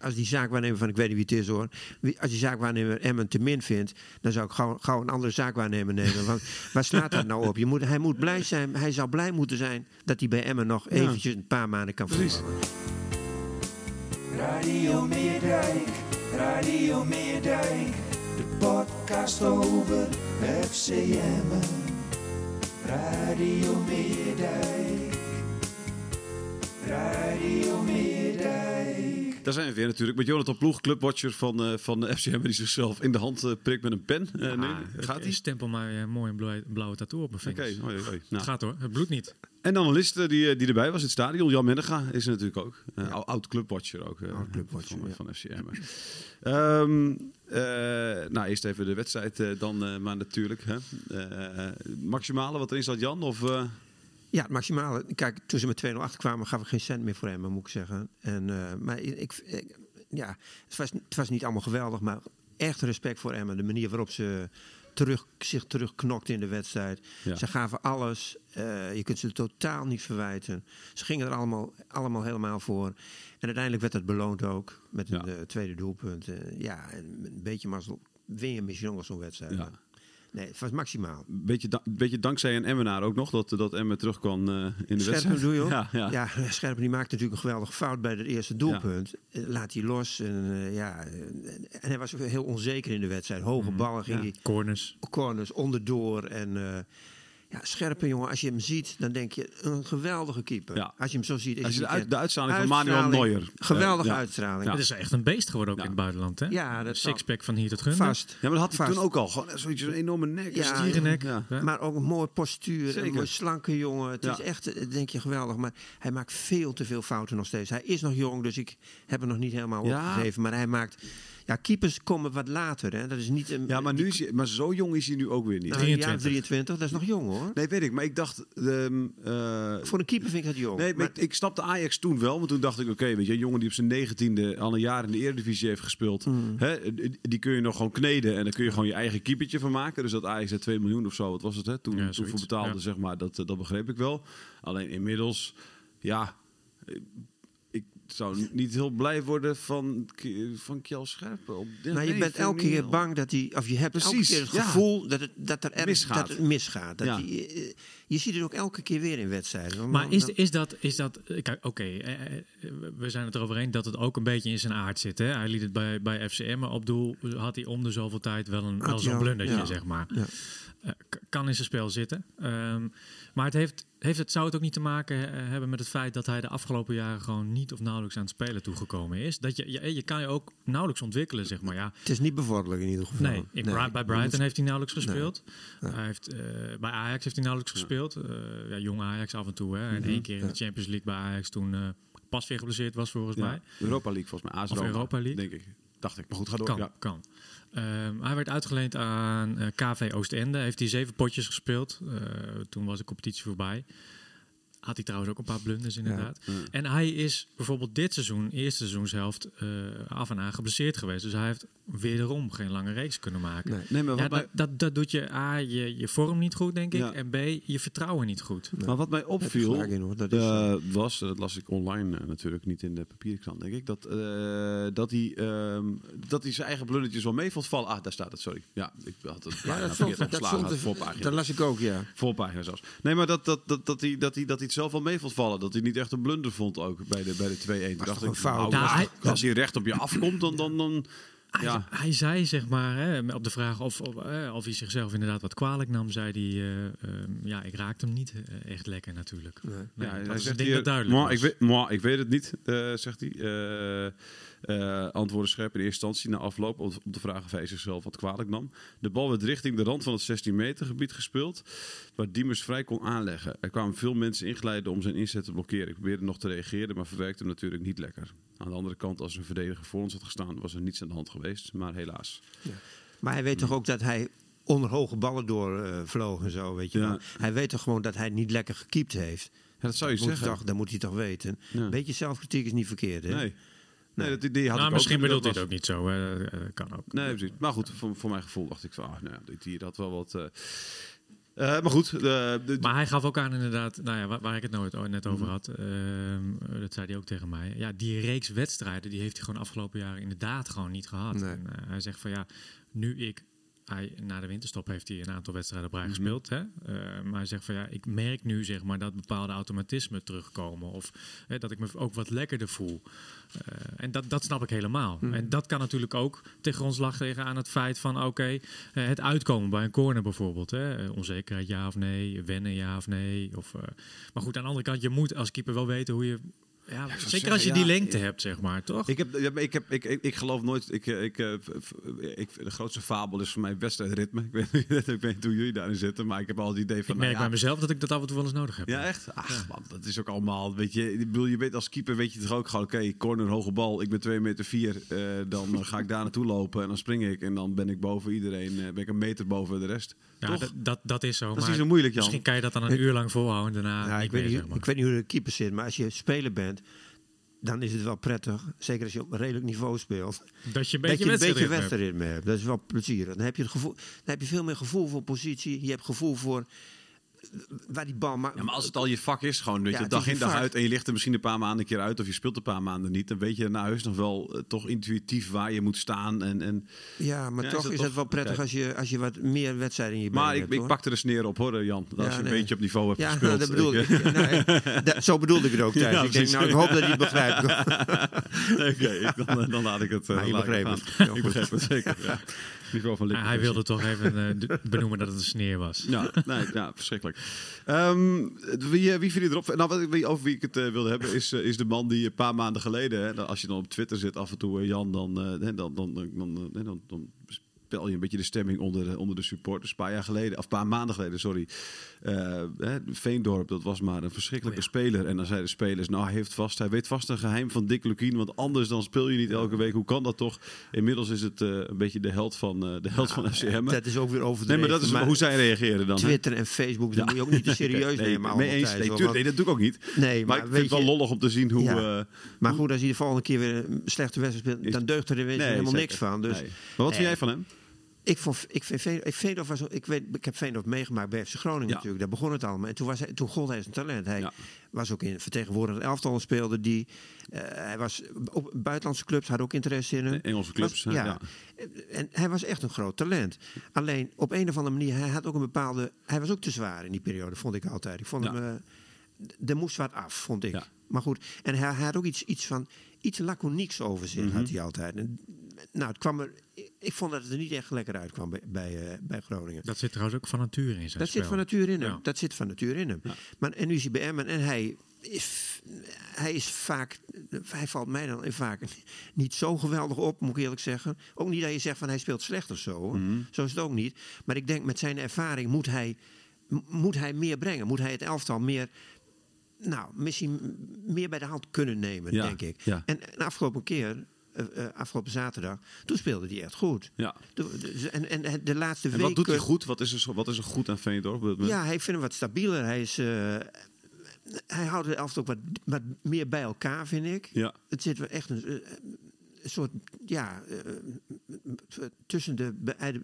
Als die zaakwaarnemer van, ik weet niet wie het is hoor. wie- Als die zaakwaarnemer Emmen te min vindt, dan zou ik gauw, gauw een andere zaakwaarnemer nemen. Want waar slaat dat nou op? Je moet, hij moet blij zijn, hij zou blij moeten zijn dat hij bij Emmen nog eventjes een paar maanden kan voetballen. Radio Meerdijk, Radio Meerdijk, de podcast over FCM. Radio Meerdijk, Radio Meerdijk. Daar zijn we weer natuurlijk met Jonathan Ploeg, clubwatcher van, eh, van de FCM, die zichzelf in de hand eh, prikt met een pen. Eh, nee, gaat hij? stempel maar mooi een blauwe, blauwe tattoo op mijn Oké, vingers. hoi, hoi. Het Nou. gaat hoor, het bloedt niet. En eh, die, die erbij was in het stadion. Jan Mennega is er natuurlijk ook. Ou- Oud clubwatcher ook. Oud clubwatcher, van, ja. van FCM. Ehm, eh, nou, eerst even de wedstrijd dan maar natuurlijk. Hè. Maximale wat erin zat, Jan? Of, Ja, het maximale. Kijk, toen ze met 2-0 achterkwamen, gaf ik geen cent meer voor hem, moet ik zeggen. En, eh, maar ik, ik- ja, het was, het was niet allemaal geweldig, maar echt respect voor Emmen. De manier waarop ze terug, zich terugknokten in de wedstrijd. Ja. Ze gaven alles. Eh, je kunt ze totaal niet verwijten. Ze gingen er allemaal, allemaal helemaal voor. En uiteindelijk werd het beloond ook met Ja. een eh, tweede doelpunt. Ja, en een beetje mazzel win je misschien nog zo'n wedstrijd. Ja. Nee, het was maximaal. beetje, da- beetje dankzij een Emmenaar ook nog, dat, dat Emmen terugkwam eh in de Scherpen wedstrijd. je ook? Ja, ja. Ja, Scherpen die maakte natuurlijk een geweldige fout bij het eerste doelpunt. Eh, Laat hij los. En, eh, ja, en hij was ook heel onzeker in de wedstrijd. Hoge ballen ging Ja, hij corners. corners onderdoor. En eh, ja, Scherpen jongen, als je hem ziet, dan denk je een geweldige keeper. Ja. Als je hem zo ziet. Is Als je de, uit, de uitstraling van Manuel Neuer. Geweldige ja. uitstraling. Ja. Het is echt een beest geworden ook Ja. in het buitenland. Hè? Ja, dat Sixpack van hier tot gunden. Vast. Ja, maar dat had hij Vast. toen ook al. Gewoon zoiets, een enorme nek. Ja, Stierennek. Ja. Ja. Maar ook een mooie postuur. Zeker. Een mooi slanke jongen. Het Ja. is echt, eh, denk je, geweldig. Maar hij maakt veel te veel fouten nog steeds. Hij is nog jong, dus ik heb hem nog niet helemaal Ja. opgegeven. Maar hij maakt... Ja, keepers komen wat later. Hè. Dat is niet een, Ja, maar, nu is hij, maar zo jong is hij nu ook weer niet. nou, een jaar 23. 23, dat is nog jong hoor. Nee, weet ik. Maar ik dacht... ehm, eh, Voor een keeper vind ik dat jong. nee, maar maar, ik, ik snapte Ajax toen wel. Want toen dacht ik, oké, weet je, een jongen die op zijn negentiende al een jaar in de Eredivisie heeft gespeeld. Mm. Hè, die kun je nog gewoon kneden. En dan kun je gewoon je eigen keepertje van maken. Dus dat Ajax er 2 miljoen of zo, wat was het, hè? Toen, Ja, toen voor betaalde, ja. zeg maar. Dat, eh, dat begreep ik wel. Alleen inmiddels, ja... zou niet heel blij worden van, van Kjell Scherpen. Op dit- nou, je bent elke keer bang dat hij... Of je hebt elke Precies, keer het ja. gevoel dat, het, dat er ergens Misgaat. Dat het misgaat. Dat Ja. die, eh, je ziet het ook elke keer weer in wedstrijden. Maar is, is dat, is dat eh, kijk, oké, eh, we zijn het erover eens dat het ook een beetje in zijn aard zit. Hè? Hij liet het bij, bij FCM, maar op doel had hij om de zoveel tijd wel, een, wel zo'n blundertje, ja. zeg maar. Ja. Kan in zijn spel zitten. Ehm, maar het heeft, heeft het, zou het ook niet te maken eh, hebben met het feit dat hij de afgelopen jaren gewoon niet of nauwelijks aan het spelen toegekomen is? Dat je, je, je kan je ook nauwelijks ontwikkelen, zeg maar. Ja, Het is niet bevorderlijk in ieder geval. Nee, in Bri- bij Brighton heeft hij nauwelijks gespeeld. Hij heeft, eh, bij Ajax heeft hij nauwelijks gespeeld. Eh, ja, jong Ajax af en toe. Hè. En één keer in de Champions League bij Ajax toen eh, pas weer geblesseerd was volgens Ja, mij. Europa League volgens mij. AS Of Europa League. Denk ik. Dacht ik. Maar goed, ga door. Kan, Ja. kan. Ehm, hij werd uitgeleend aan eh, KV Oostende. Heeft hij zeven potjes gespeeld. Eh, toen was de competitie voorbij. Had hij trouwens ook een paar blunders inderdaad. En hij is bijvoorbeeld dit seizoen, eerste seizoenshelft, eh af en aan geblesseerd geweest. Dus hij heeft wederom geen lange reeks kunnen maken. Nee. Nee, maar Ja, wat, mij, dat, dat, dat doet je A, je, je vorm niet goed, denk ik. Ja. En B, je vertrouwen niet goed. maar wat mij opviel, gelijk in, hoor. Dat is, eh, was, dat las ik online eh, natuurlijk, niet in de papieren krant, denk ik, dat, eh, dat, hij, ehm, dat hij zijn eigen blundertjes wel mee vond vallen. Ah, daar staat het, sorry. Ja, ik had het ja, dat verkeerd stond, dat stond voorpagina. dat las ik ook, ja. Voorpagina zelfs. Nee, maar dat, dat, dat, dat, hij, dat, hij, dat hij het zelf wel mee vond vallen. Dat hij niet echt een blunder vond ook bij de, bij de 2-1. Toen dacht ik, een fout? nou, Nou, als, hij- als hij recht op je afkomt, dan... dan, dan Hij, Ja. hij zei zeg maar hè, op de vraag of, of, eh, of hij zichzelf inderdaad wat kwalijk nam, zei hij: eh, ehm, Ja, ik raakte hem niet eh, echt lekker natuurlijk. Nee, Ja, dat hij is zegt hier, dat duidelijk "Moi, ik, was. weet, moi, ik weet het niet, eh, zegt hij. Eh eh, antwoordde scherp in eerste instantie na afloop op, de vraag of hij zichzelf wat kwalijk nam. De bal werd richting de rand van het 16 meter gebied gespeeld, waar Diemers vrij kon aanleggen. Er kwamen veel mensen ingeleiden om zijn inzet te blokkeren. Ik probeerde nog te reageren, maar verwerkte hem natuurlijk niet lekker. Aan de andere kant, als een verdediger voor ons had gestaan, was er niets aan de hand geweest. Maar helaas. Maar hij weet toch ook dat hij onder hoge ballen door eh, vloog en zo, weet je Ja. Hij weet toch gewoon dat hij niet lekker gekiept heeft. Ja, dat zou je zeggen. toch, dat moet hij toch weten. Ja. Een beetje zelfkritiek is niet verkeerd, hè? Nee. Nee, dat idee had Nou, misschien bedoelt hij het ook niet zo. Eh, kan ook. Nee, precies. Maar goed, voor, voor mijn gevoel dacht ik van, ah, nou ja, dit hier had wel wat... eh, maar goed, de, de- Maar hij gaf ook aan inderdaad, nou ja, waar, waar ik het nooit, net over Mhm. had, ehm, dat zei hij ook tegen mij. Ja, die reeks wedstrijden, die heeft hij gewoon afgelopen jaren inderdaad gewoon niet gehad. Nee. En, hij zegt van ja, nu ik, hij, na de winterstop heeft hij een aantal wedstrijden op rij Mhm. gespeeld. Hè? Eh, maar hij zegt van ja, ik merk nu zeg maar dat bepaalde automatismen terugkomen. Of hè, dat ik me ook wat lekkerder voel. Eh, en dat, dat snap ik helemaal. Mhm. En dat kan natuurlijk ook tegen grondslag liggen aan het feit van oké, eh, het uitkomen bij een corner bijvoorbeeld. Hè? Onzekerheid ja of nee, wennen ja of nee. Of, maar goed, aan de andere kant, je moet als keeper wel weten hoe je... Ja, zeker als je ja, die lengte ja. hebt, zeg maar, toch? Ik, heb, ik, heb, ik, ik, ik geloof nooit. Ik, eh, ik, eh, ik, de grootste fabel is voor mij wedstrijdritme. Ik weet, niet- ik weet niet hoe jullie daarin zitten, maar ik heb al het idee van. ik merk nou ja, bij mezelf dat ik dat af en toe wel eens nodig heb. Ja, echt? Ach, man, dat is ook allemaal. Weet je, ik bedoel, je weet als keeper weet je toch ook gewoon: oké, corner, hoge bal. Ik ben 2 meter 4. dan ga ik daar naartoe lopen en dan spring ik. En dan ben ik boven iedereen. eh, ben ik een meter boven de rest. Ja, toch? dat, dat, dat is zo. Dat is maar niet zo moeilijk, Jan. Misschien kan je dat dan een uur lang volhouden en daarna Ja, niet ik, weet niet, zeg maar. ik weet niet hoe de keeper zit, maar als je speler bent, dan is het wel prettig. Zeker als je op een redelijk niveau speelt. dat je een beetje dat je een beetje wedstrijdritme hebt. Dat is wel plezierig. Dan heb je, het gevoel, dan heb je veel meer gevoel voor positie. Je hebt gevoel voor waar die bal... Maar, Ja, maar als het al je vak is, gewoon weet Ja, je, dag je in dag vak. uit en je ligt er misschien een paar maanden een keer uit of je speelt een paar maanden niet, dan weet je naar huis nog wel eh, toch intuïtief waar je moet staan. En, en, ja, maar Ja, toch is, toch- het wel prettig als, je, als je wat meer wedstrijden in je benen maar ik, hebt. ik hoor. pakte de sneer op hoor, Jan. Als Ja, je een nee. beetje op niveau hebt Ja, gespeeld. dat bedoel Ik, ik. Nou, eh, zo bedoelde ik het ook thuis. Ja, ik denk, nou, ik hoop dat hij het begrijpt. Oké, ik- dan, dan laat ik het. eh, Maar je laat ik begreep gaan. het. Ik begreep het zeker. Ja. Niveau van Ja, hij wilde toch even eh, benoemen dat het een sneer was. Ja, nee, ja, verschrikkelijk. Ehm, wie, eh, wie je erop? Nou, over wie ik het eh, wilde hebben, is, eh, is de man die een paar maanden geleden, hè, als je dan op Twitter zit af en toe, Jan, dan, dan, dan, dan, dan, dan spel je een beetje de stemming onder de, onder de supporters. Een paar jaar geleden, of een paar maanden geleden, sorry. Eh, hè, Veendorp, dat was maar een verschrikkelijke speler. En dan zeiden de spelers, nou, hij heeft vast, hij weet vast een geheim van Dick Lukien, want anders dan speel je niet elke week. Hoe kan dat toch? Inmiddels is het eh, een beetje de held van, eh, de held van FCM. Dat is ook weer Nee, overdreven. maar dat is hoe zij reageren dan. hè? Twitter en Facebook, dat moet je ook niet te serieus nee, nemen. eens. Nee, nee, dat doe ik ook niet. Nee, Maar, maar ik vind weet het wel je- lollig om te zien hoe... Ja. Maar goed, als hij de volgende keer weer een slechte wedstrijd speelt, dan deugt er nee, helemaal zeker. niks van. Dus Nee. Maar wat vind Nee. jij van hem? Ik, vond, ik vind Veendorf was, ik, weet, ik heb Veendorf meegemaakt bij FC Groningen Ja. natuurlijk. Daar begon het allemaal. En toen, was hij, toen gold hij zijn talent. Hij Ja. was ook in vertegenwoordigd elftal speelde die. eh, hij was op buitenlandse clubs, had ook interesse in hem. Engelse clubs. Was- ja. ja. En hij was echt een groot talent. Alleen op een of andere manier, hij had ook een bepaalde. Hij was ook te zwaar in die periode, vond ik altijd. Ik vond hem. d- er moest wat af, vond ik. Maar goed, en hij, hij had ook iets, iets van. Iets laconieks over zich Mhm. had hij altijd. En, nou, het kwam er. ik- vond dat het er niet echt lekker uitkwam bij, bij, eh, bij Groningen. Dat zit trouwens ook van nature in zijn Dat spel. zit van nature in hem. Ja. Dat zit van nature in hem. Maar, en nu is hij bij Emmen en hij is, hij is vaak, hij valt mij dan vaak niet zo geweldig op, moet ik eerlijk zeggen. Ook niet dat je zegt van hij speelt slecht of zo. Mhm. Zo is het ook niet. Maar ik denk met zijn ervaring moet hij, moet hij meer brengen. Moet hij het elftal meer, nou, misschien meer bij de hand kunnen nemen, Ja, denk ik. ja. En de afgelopen keer, eh, eh, afgelopen zaterdag, toen speelde hij echt goed. Ja. En, en de laatste En weken... wat doet hij goed? Wat is er, zo- wat is er goed aan Veendorp? Ja, hij vindt hem wat stabieler. Hij, is, eh, hij houdt de elftal ook wat, wat meer bij elkaar, vind ik. Ja. Het zit wel echt eh, een soort ja, eh, eh, tussen de,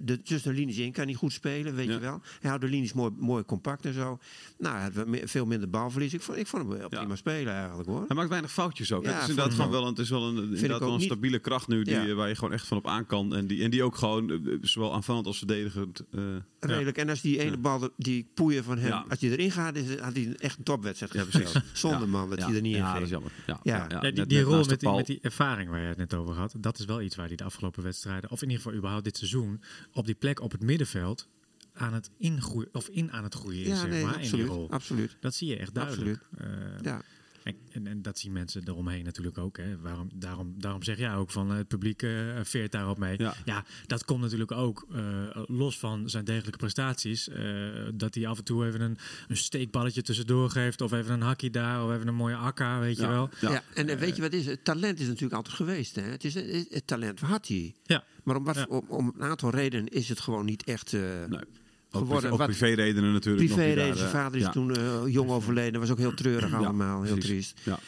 de, tussen de linies in kan hij goed spelen, weet Ja. je wel. Hij houdt de linies mooi, mooi compact en zo. Nou, hij had veel minder balverlies. Ik vond, ik vond hem wel Ja. prima spelen eigenlijk hoor. Hij maakt weinig foutjes ook. Ja, het is inderdaad gewoon wel een, het is wel een, inderdaad ook wel een niet- stabiele kracht nu die, Ja. eh, waar je gewoon echt van op aan kan. En die, en die ook gewoon zowel aanvallend als verdedigend. eh, Redelijk. En als die ene bal, die poeien van hem, Ja. als die erin gaat, is, het- had hij echt een topwedstrijd Ja, gespeeld. Zonder Ja. man dat ja. hij er niet in Ja, ging. dat is jammer. Ja, Ja. ja, Ja, die, die rol met die, met die ervaring waar je het net over had, dat is wel iets waar hij de afgelopen wedstrijden, of in ieder geval überhaupt dit seizoen, op die plek op het middenveld aan het ingroeien, of in aan het groeien is, Ja, zeg nee, maar, in die absoluut. rol. absoluut. Dat zie je echt duidelijk. Eh, Ja. En, en, en dat zien mensen eromheen natuurlijk ook. Hè. Waarom, daarom, daarom zeg jij ook van eh, het publiek eh, veert daarop mee. Ja. Ja. dat komt natuurlijk ook eh, los van zijn degelijke prestaties. eh, dat hij af en toe even een, een steekballetje tussendoor geeft. Of even een hakje daar. Of even een mooie akka, weet je Ja. wel. Ja. en eh, weet je wat het is? Het talent is natuurlijk altijd geweest. Hè? Het, is, het, talent had hij. Ja. Maar om, wat, Ja. om, om een aantal redenen is het gewoon niet echt eh, Nee. Geworden. privé, ook privéredenen natuurlijk. nog die privé daar, Zijn eh, vader is ja. toen eh, jong overleden. was ook heel treurig Ja, allemaal. Heel triest. Ja.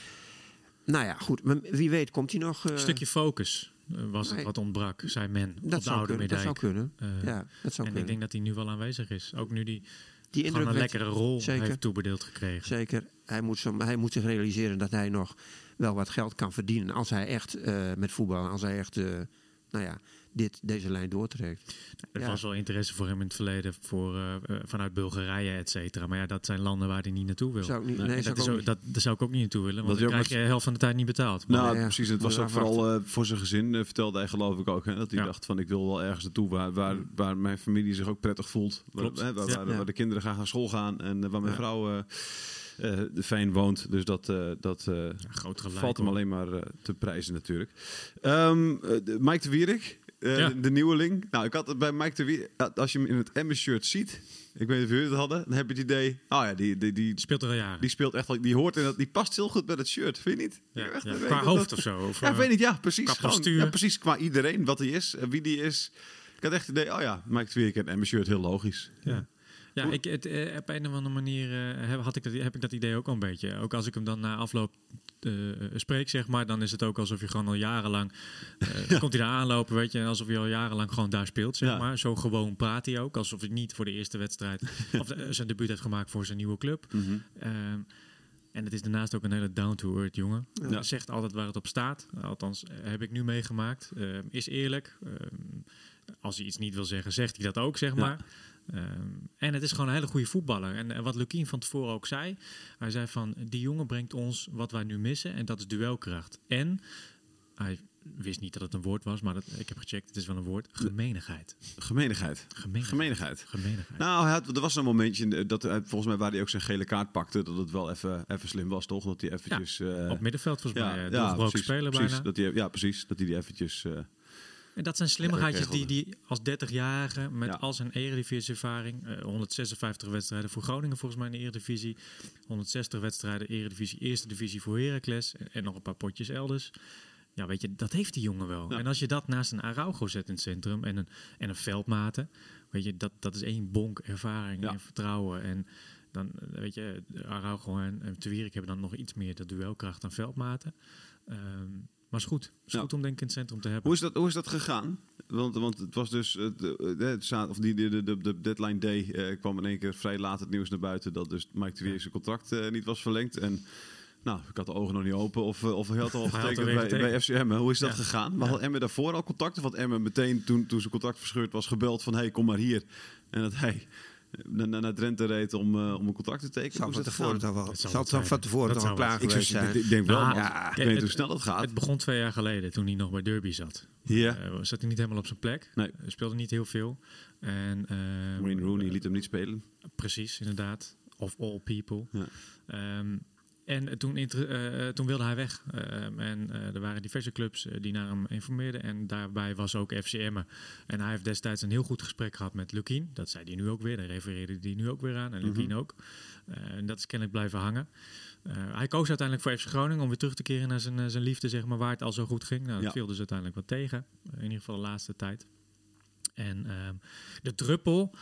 Nou ja, goed. Maar wie weet komt hij nog... eh, Een stukje focus eh, was het wat ontbrak, zei men. op dat de zou, oude kunnen, dat zou kunnen. Eh, ja, dat zou en ik denk dat hij nu wel aanwezig is. Ook nu die Die indruk een lekkere rol Zeker. heeft toebedeeld gekregen. Zeker. Hij moet, zo, hij moet zich realiseren dat hij nog wel wat geld kan verdienen. Als hij echt eh, met voetbal, als hij echt, eh, nou ja, dit, deze lijn doortrekt. Er Ja. was wel interesse voor hem in het verleden voor, eh, eh, vanuit Bulgarije, et cetera. Maar ja, dat zijn landen waar hij niet naartoe wil. Zou ik niet, Nee, nee, zou dat, ik ook ook, dat, daar zou ik ook niet naartoe willen, want Dat dan krijg je de helft van de tijd niet betaald. Nou, Maar ja, precies. Het was ook vooral eh, voor zijn gezin, vertelde hij geloof ik ook. Hè, dat hij Ja. dacht van ik wil wel ergens naartoe waar, waar, waar mijn familie zich ook prettig voelt. Waar, Klopt. hè, waar, Ja. waar, Ja. waar de kinderen graag naar school gaan en waar mijn Ja. vrouw eh, eh, fijn woont. Dus dat, eh, dat eh, Ja, groot gelijk. valt hem hoor. alleen maar te prijzen natuurlijk. De- Mike de Wierik, Ja. de, de nieuweling. Nou, ik had het bij Mike de Wierik, als je hem in het Emmen-shirt ziet, ik weet niet of jullie het hadden, dan heb je het idee, oh ja, die, die, die, speelt er al jaren. die speelt echt, die hoort in dat, die past heel goed bij het shirt, vind je niet? ja, Echt, ja. Qua dat- hoofd of zo. Of, ja, ik eh, weet niet. Ja, precies. qua Gewoon, ja, precies. Qua iedereen, wat hij is en wie die is. Ik had echt het idee, oh ja, Mike Tweerik en mijn shirt heel logisch. Ja. Ja, ik, het, eh, op een of andere manier eh, heb, had ik dat, heb ik dat idee ook al een beetje. Ook als ik hem dan na afloop eh, spreek, zeg maar, dan is het ook alsof je gewoon al jarenlang... dan komt hij daar aanlopen, weet je, en alsof hij al jarenlang gewoon daar speelt, zeg Ja. maar. Zo gewoon praat hij ook, alsof hij niet voor de eerste wedstrijd... of zijn debuut heeft gemaakt voor zijn nieuwe club. Ehm, en het is daarnaast ook een hele down-to-earth jongen. Ja. Zegt altijd waar het op staat. Althans, heb ik nu meegemaakt. Ehm, is eerlijk. Ehm, als hij iets niet wil zeggen, zegt hij dat ook, zeg Ja. maar. Ehm, en het is gewoon een hele goede voetballer. En, en wat Lukien van tevoren ook zei. Hij zei van, die jongen brengt ons wat wij nu missen. En dat is duelkracht. En, hij wist niet dat het een woord was. Maar dat, ik heb gecheckt, het is wel een woord. Gemenigheid. Gemenigheid. Gemenigheid. Nou, hij had, er was een momentje eh, dat volgens mij waar hij ook zijn gele kaart pakte, dat het wel even, even slim was, toch? Dat hij eventjes... eh, Op middenveld mij. ja, Ja, ja, doorgebroken precies, precies, bijna. Dat hij, ja, precies. Dat hij die eventjes... eh, En dat zijn slimmigheidjes die, die als 30-jarige met Ja. al zijn eredivisie-ervaring, eh, 156 wedstrijden voor Groningen volgens mij in de eredivisie, 160 wedstrijden eredivisie, eerste divisie voor Heracles en, en nog een paar potjes elders. Ja, weet je, dat heeft die jongen wel. Ja. En als je dat naast een Araujo zet in het centrum en een, en een veldmaten, weet je, dat, dat is één bonk ervaring Ja. en vertrouwen. En dan, eh, weet je, Araujo en, en Te Wierik hebben dan nog iets meer de duelkracht dan veldmaten. Ehm, maar is goed. is Ja. goed om denk ik in het centrum te hebben. Hoe is dat, hoe is dat gegaan? Want, want het was dus. Eh, het zaad- of die, de, de, de, de deadline day eh, kwam in één keer vrij laat het nieuws naar buiten dat dus Mike de zijn contract eh, niet was verlengd. En nou, ik had de ogen nog niet open of, eh, of hij had al getekend bij, bij FCM. Hoe is dat Ja. gegaan? Maar had Emmen daarvoor al contacten? Want Emmen meteen toen, toen zijn contract verscheurd was gebeld van hey, kom maar hier. En dat hij naar naar Drenthe reed om, eh, om een contract te tekenen. Zou Hoe van tevoren toch wel, zal het van tevoren toch zal klaar geweest zijn. ik denk wel, Nou, ja, ik weet hoe snel dat gaat. Het begon twee jaar geleden toen hij nog bij Derby zat. Ja. Eh, zat hij niet helemaal op zijn plek. Nee. Speelde niet heel veel. En, eh, Wayne Rooney liet hem niet spelen. Precies, inderdaad. Of all people. Ja. Ehm, en toen, eh, toen wilde hij weg. Ehm, en eh, er waren diverse clubs eh, die naar hem informeerden. En daarbij was ook FCM. En hij heeft destijds een heel goed gesprek gehad met Lukien. Dat zei hij nu ook weer. Daar refereerde hij nu ook weer aan. En Lukien ook. Eh, en dat is kennelijk blijven hangen. Hij koos uiteindelijk voor FC Groningen om weer terug te keren naar zijn, zijn liefde, zeg maar, waar het al zo goed ging. Nou, dat Ja. viel dus uiteindelijk wat tegen. in ieder geval de laatste tijd. En ehm, de druppel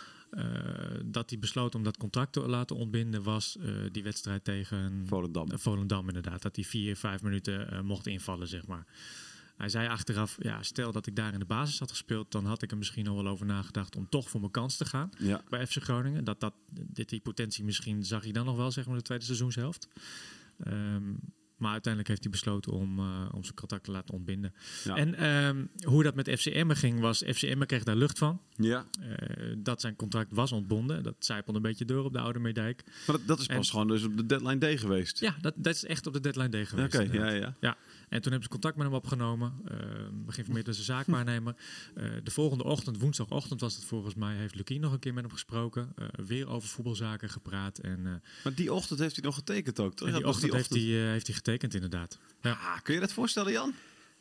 dat hij besloot om dat contract te laten ontbinden was eh, die wedstrijd tegen Volendam. eh, Volendam inderdaad. Dat hij vier, vijf minuten eh, mocht invallen, zeg maar. Hij zei achteraf, ja, stel dat ik daar in de basis had gespeeld, dan had ik er misschien al wel over nagedacht om toch voor mijn kans te gaan Ja. bij FC Groningen. Dat, dat, dit, die potentie misschien zag hij dan nog wel, zeg maar, de tweede seizoenshelft. Ehm, maar uiteindelijk heeft hij besloten om, eh, om zijn contract te laten ontbinden. Ja. En ehm, hoe dat met FCM ging, was FCM kreeg daar lucht van. Ja. Eh, dat zijn contract was ontbonden. Dat zijpelde een beetje door op de Oude Meerdijk. Maar dat, dat is pas En- gewoon dus op de deadline day geweest. Ja, dat, dat is echt op de deadline day geweest. Oké, ja, ja. Ja, en toen hebben ze contact met hem opgenomen. Uh, geïnformeerd als een zaakwaarnemer. Eh, de volgende ochtend, woensdagochtend was het volgens mij, heeft Lukien nog een keer met hem gesproken. Eh, weer over voetbalzaken gepraat. En eh, Maar die ochtend heeft hij nog getekend ook. toch? die dat ochtend, heeft, hij, eh, heeft hij getekend, inderdaad. Ja. Ah, kun je dat voorstellen, Jan?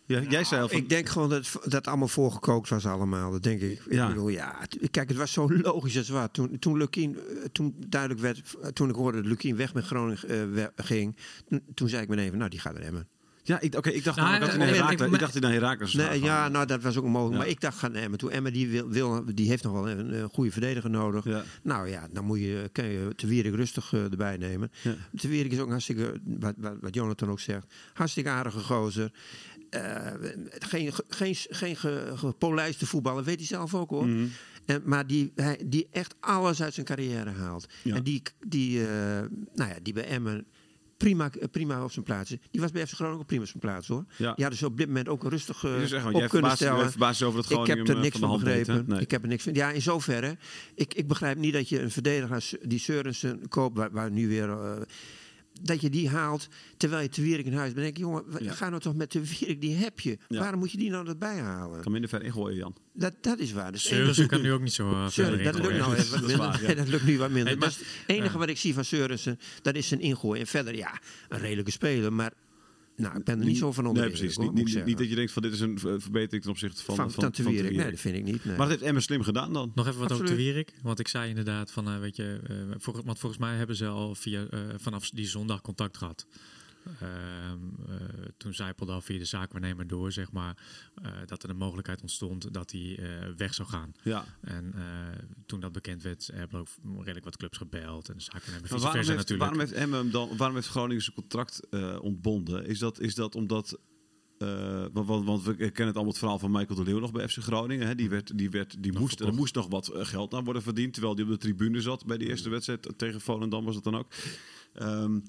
Ja, jij zei al van... Ik denk gewoon dat het- dat allemaal voorgekookt was allemaal. Dat denk ik. Ja. Ik bedoel, ja. Kijk, het was zo logisch als wat. Toen, toen Lukien, eh, toen duidelijk werd, eh, toen ik hoorde dat Lukien weg met Groningen eh, ging, toen, toen zei ik meteen van, nou, die gaat er hebben. Ja, ik, oké, ik dacht Nou, dat hij eh, naar ik- Herakles- dacht hij naar Herakles zou Nee, ja, nou, dat was ook mogelijk. Ja. Maar ik dacht gaan Emmen toe. Emmen die, wil, wil, die heeft nog wel een, een goede verdediger nodig. Ja. Nou ja, dan moet je, kun je Te Wierik rustig eh, erbij nemen. Ja. Te Wierik is ook een hartstikke, wat, wat, wat Jonathan ook zegt, hartstikke aardige gozer. Eh, geen geen, geen ge- gepolijste voetballer, weet hij zelf ook hoor. Mhm. En, maar die, hij, die echt alles uit zijn carrière haalt. Ja. En die, die, eh, nou ja, die bij Emmen prima, prima op zijn plaats. Die was bij FC Groningen ook prima op zijn plaats hoor. Ja. Die hadden ze op dit moment ook rustig eh, Dus echt, want op kunnen verbaast, stellen. je over dat Ik heb er hem, niks van deed, begrepen. Nee. Ik heb er niks van. Ja, in zoverre. Ik, ik begrijp niet dat je een verdediger als die Seurensen koopt, waar, waar nu weer. eh, dat je die haalt terwijl je te Wierik in huis bent. Dan denk ik, jongen, Ja. ga nou toch met de Wierik, die heb je. Ja. Waarom moet je die nou erbij halen? kan minder ver ingooien, Jan. Dat, dat is waar. Dus Seurissen kan nu ook niet zo uh, Seuren, dat lukt nou even wat Dat is minder. waar, ja. Nee, dat lukt nu wat minder. Hey, maar- dat is het enige wat ik zie van Seurensen, dat is zijn ingooi. En verder, ja, een redelijke speler. Maar nou, ik ben er niet zo van onder Nee, precies. Niet, niet, dat je denkt van dit is een eh, verbetering ten opzichte van, van, van, van, Nee, dat vind ik niet. Nee. Maar dat heeft Emmen slim gedaan dan. Nog even wat over de Absoluut. Wierik. Want ik zei inderdaad van, eh, weet je, eh, voor, want volgens mij hebben ze al via, eh, vanaf die zondag contact gehad. Ehm, eh, toen zijpelde al via de zaakwaarnemer door, zeg maar, eh, dat er een mogelijkheid ontstond dat hij eh, weg zou gaan. Ja. En toen dat bekend werd, hebben ook redelijk wat clubs gebeld. En de zaakwaarnemer vice waarom, versa heeft, natuurlijk. waarom heeft hem dan, waarom heeft Groningen zijn contract ontbonden? Is dat, is dat omdat want, want, we kennen het allemaal het verhaal van Michael de Leeuw nog bij FC Groningen. Hè? Die, werd, die, werd, die moest, er moest nog wat geld aan worden verdiend. Terwijl hij op de tribune zat bij die eerste wedstrijd tegen Volendam was het dan ook. Ehm,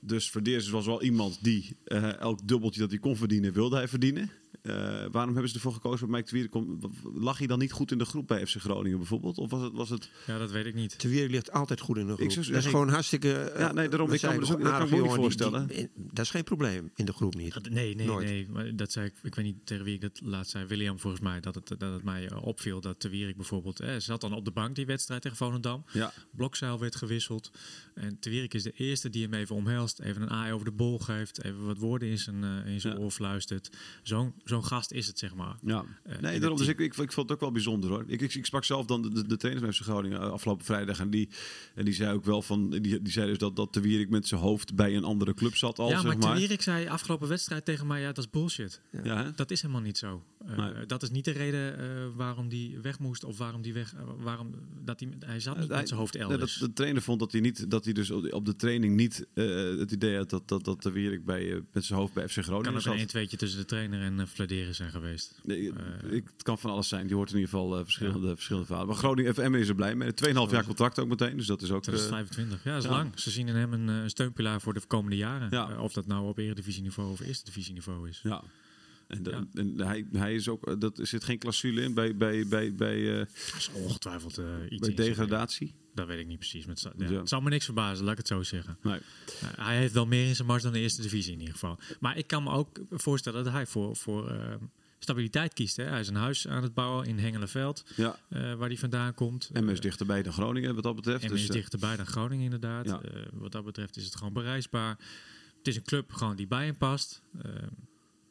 dus Verdeers was wel iemand die eh, elk dubbeltje dat hij kon verdienen, wilde hij verdienen. Eh, waarom hebben ze ervoor gekozen voor Mike de Wierik? Kom- Lag hij dan niet goed in de groep bij FC Groningen bijvoorbeeld? Of was het... Was het Ja, dat weet ik niet. Te Wierik ligt altijd goed in de groep. zou dat is gewoon hartstikke... eh, Ja, nee, daarom, dat ik kan me dus ook- dat ik jongen voorstellen. die- dat is geen probleem in de groep niet. Dat- Nee, nee, Nooit. nee. Maar dat zei ik, ik weet niet tegen wie ik dat laatst zei. William volgens mij, dat het, dat het mij eh, opviel dat de Wierik bijvoorbeeld... Eh, zat dan op de bank die wedstrijd tegen Volendam. Ja. Blokzeil werd gewisseld. En Te Wierik is de eerste die hem even omhelst. Even een aai over de bol geeft. Even wat woorden in zijn, eh, in zijn Ja. oor fluistert. Zo'n zo'n gast is het, zeg maar. Ja, Eh, nee, daarom. Dus ik, ik, ik vond het ook wel bijzonder hoor. Ik, ik, ik sprak zelf dan de, de, van FC Groningen eh, afgelopen vrijdag. En die, en die zei ook wel van. Die, die zei dus dat, dat de Wierik met zijn hoofd bij een andere club zat al. ja, zeg maar maar. Te Wierik zei afgelopen wedstrijd tegen mij... Ja, dat is bullshit. Ja? Dat is helemaal niet zo. Eh, Nee. Dat is niet de reden waarom die weg moest. Of waarom die weg... waarom, dat hij, hij zat niet Hij- met zijn hoofd elders. dat, de trainer vond dat hij niet dat hij dus op de- training niet het idee had dat, dat, dat de Wierik bij, met zijn hoofd bij FC kan Groningen ook zat. een 1 tweetje tussen de trainer en uh, Fladeren zijn geweest. Nee, Eh, ik, het kan van alles zijn. Die hoort in ieder geval eh, verschillende, verschillende verhalen. Maar Groningen FM is er blij mee. 2,5 jaar contract ook meteen. Dus dat is ook. eh, 2025. Ja, dat is ja. lang. Ze zien in hem een, eh, een steunpilaar voor de komende jaren. Ja. Eh, of dat nou op eredivisieniveau of eerste divisieniveau is. Ja. En, de- Ja. en hij, hij is ook, dat er zit geen clausule in bij, bij, bij, bij, eh, Dat is ongetwijfeld iets bij zitten. degradatie. Dat weet ik niet precies. Met, ja, Ja. Het zal me niks verbazen, laat ik het zo zeggen. Nee. Eh, hij heeft wel meer in zijn mars dan de eerste divisie in ieder geval. Maar ik kan me ook voorstellen dat hij voor, voor eh, stabiliteit kiest. Hè. Hij is een huis aan het bouwen in Hengelenveld, Ja. eh, waar hij vandaan komt. En is dichterbij dan Groningen wat dat betreft. En dus, is dichterbij dan Groningen inderdaad. Ja. Wat dat betreft is het gewoon bereisbaar. Het is een club gewoon die bij hem past. Eh,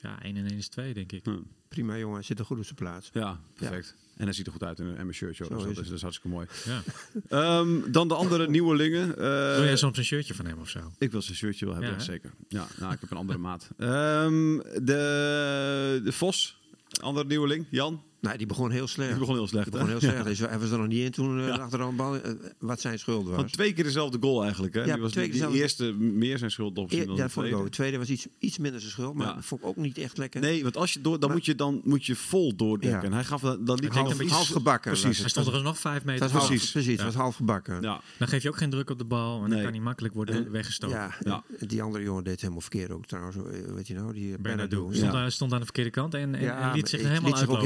ja, 1 en 1 is 2 denk ik. Prima jongen, hij zit er goed op zijn plaats. Ja, perfect. En hij ziet er goed uit in een shirtje. Zo Dus dat, is dat is hartstikke mooi. Ja. Ehm, dan de andere nieuwelingen. Eh, Wil jij soms een shirtje van hem of zo? Ik wil zijn shirtje wel hebben, Ja, zeker. Ja, nou, ik heb een andere maat. Ehm, de, de Vos, andere nieuweling. Jan, Die begon heel slecht. Die begon heel slecht, Die begon heel slecht. Hij was- er nog niet in toen eh, Ja. achter de bal. eh, wat zijn schuld was. Van twee keer dezelfde goal eigenlijk. Hè? Ja, die was twee keer dezelfde- eerste meer zijn schuld op E- dan de dat vond ik tweede. ook. De tweede was iets, iets minder zijn schuld, maar Ja. vond ik ook niet echt lekker. Nee, want als je door, dan, Maar- moet je, dan moet je vol doordekken. Ja. En hij gaf dan, een beetje iets- half gebakken. Precies. Hij stond er nog vijf meter half, Precies. precies, het was half gebakken. Ja, Dan geef je ook geen druk op de bal en dan kan hij makkelijk worden En- weggestoken. Ja, Ja. die andere jongen deed helemaal verkeerd ook trouwens. Eh, Weet je nou, die Bernardo stond, Ja. daar- stond aan de verkeerde kant en, liet zich helemaal uitlopen.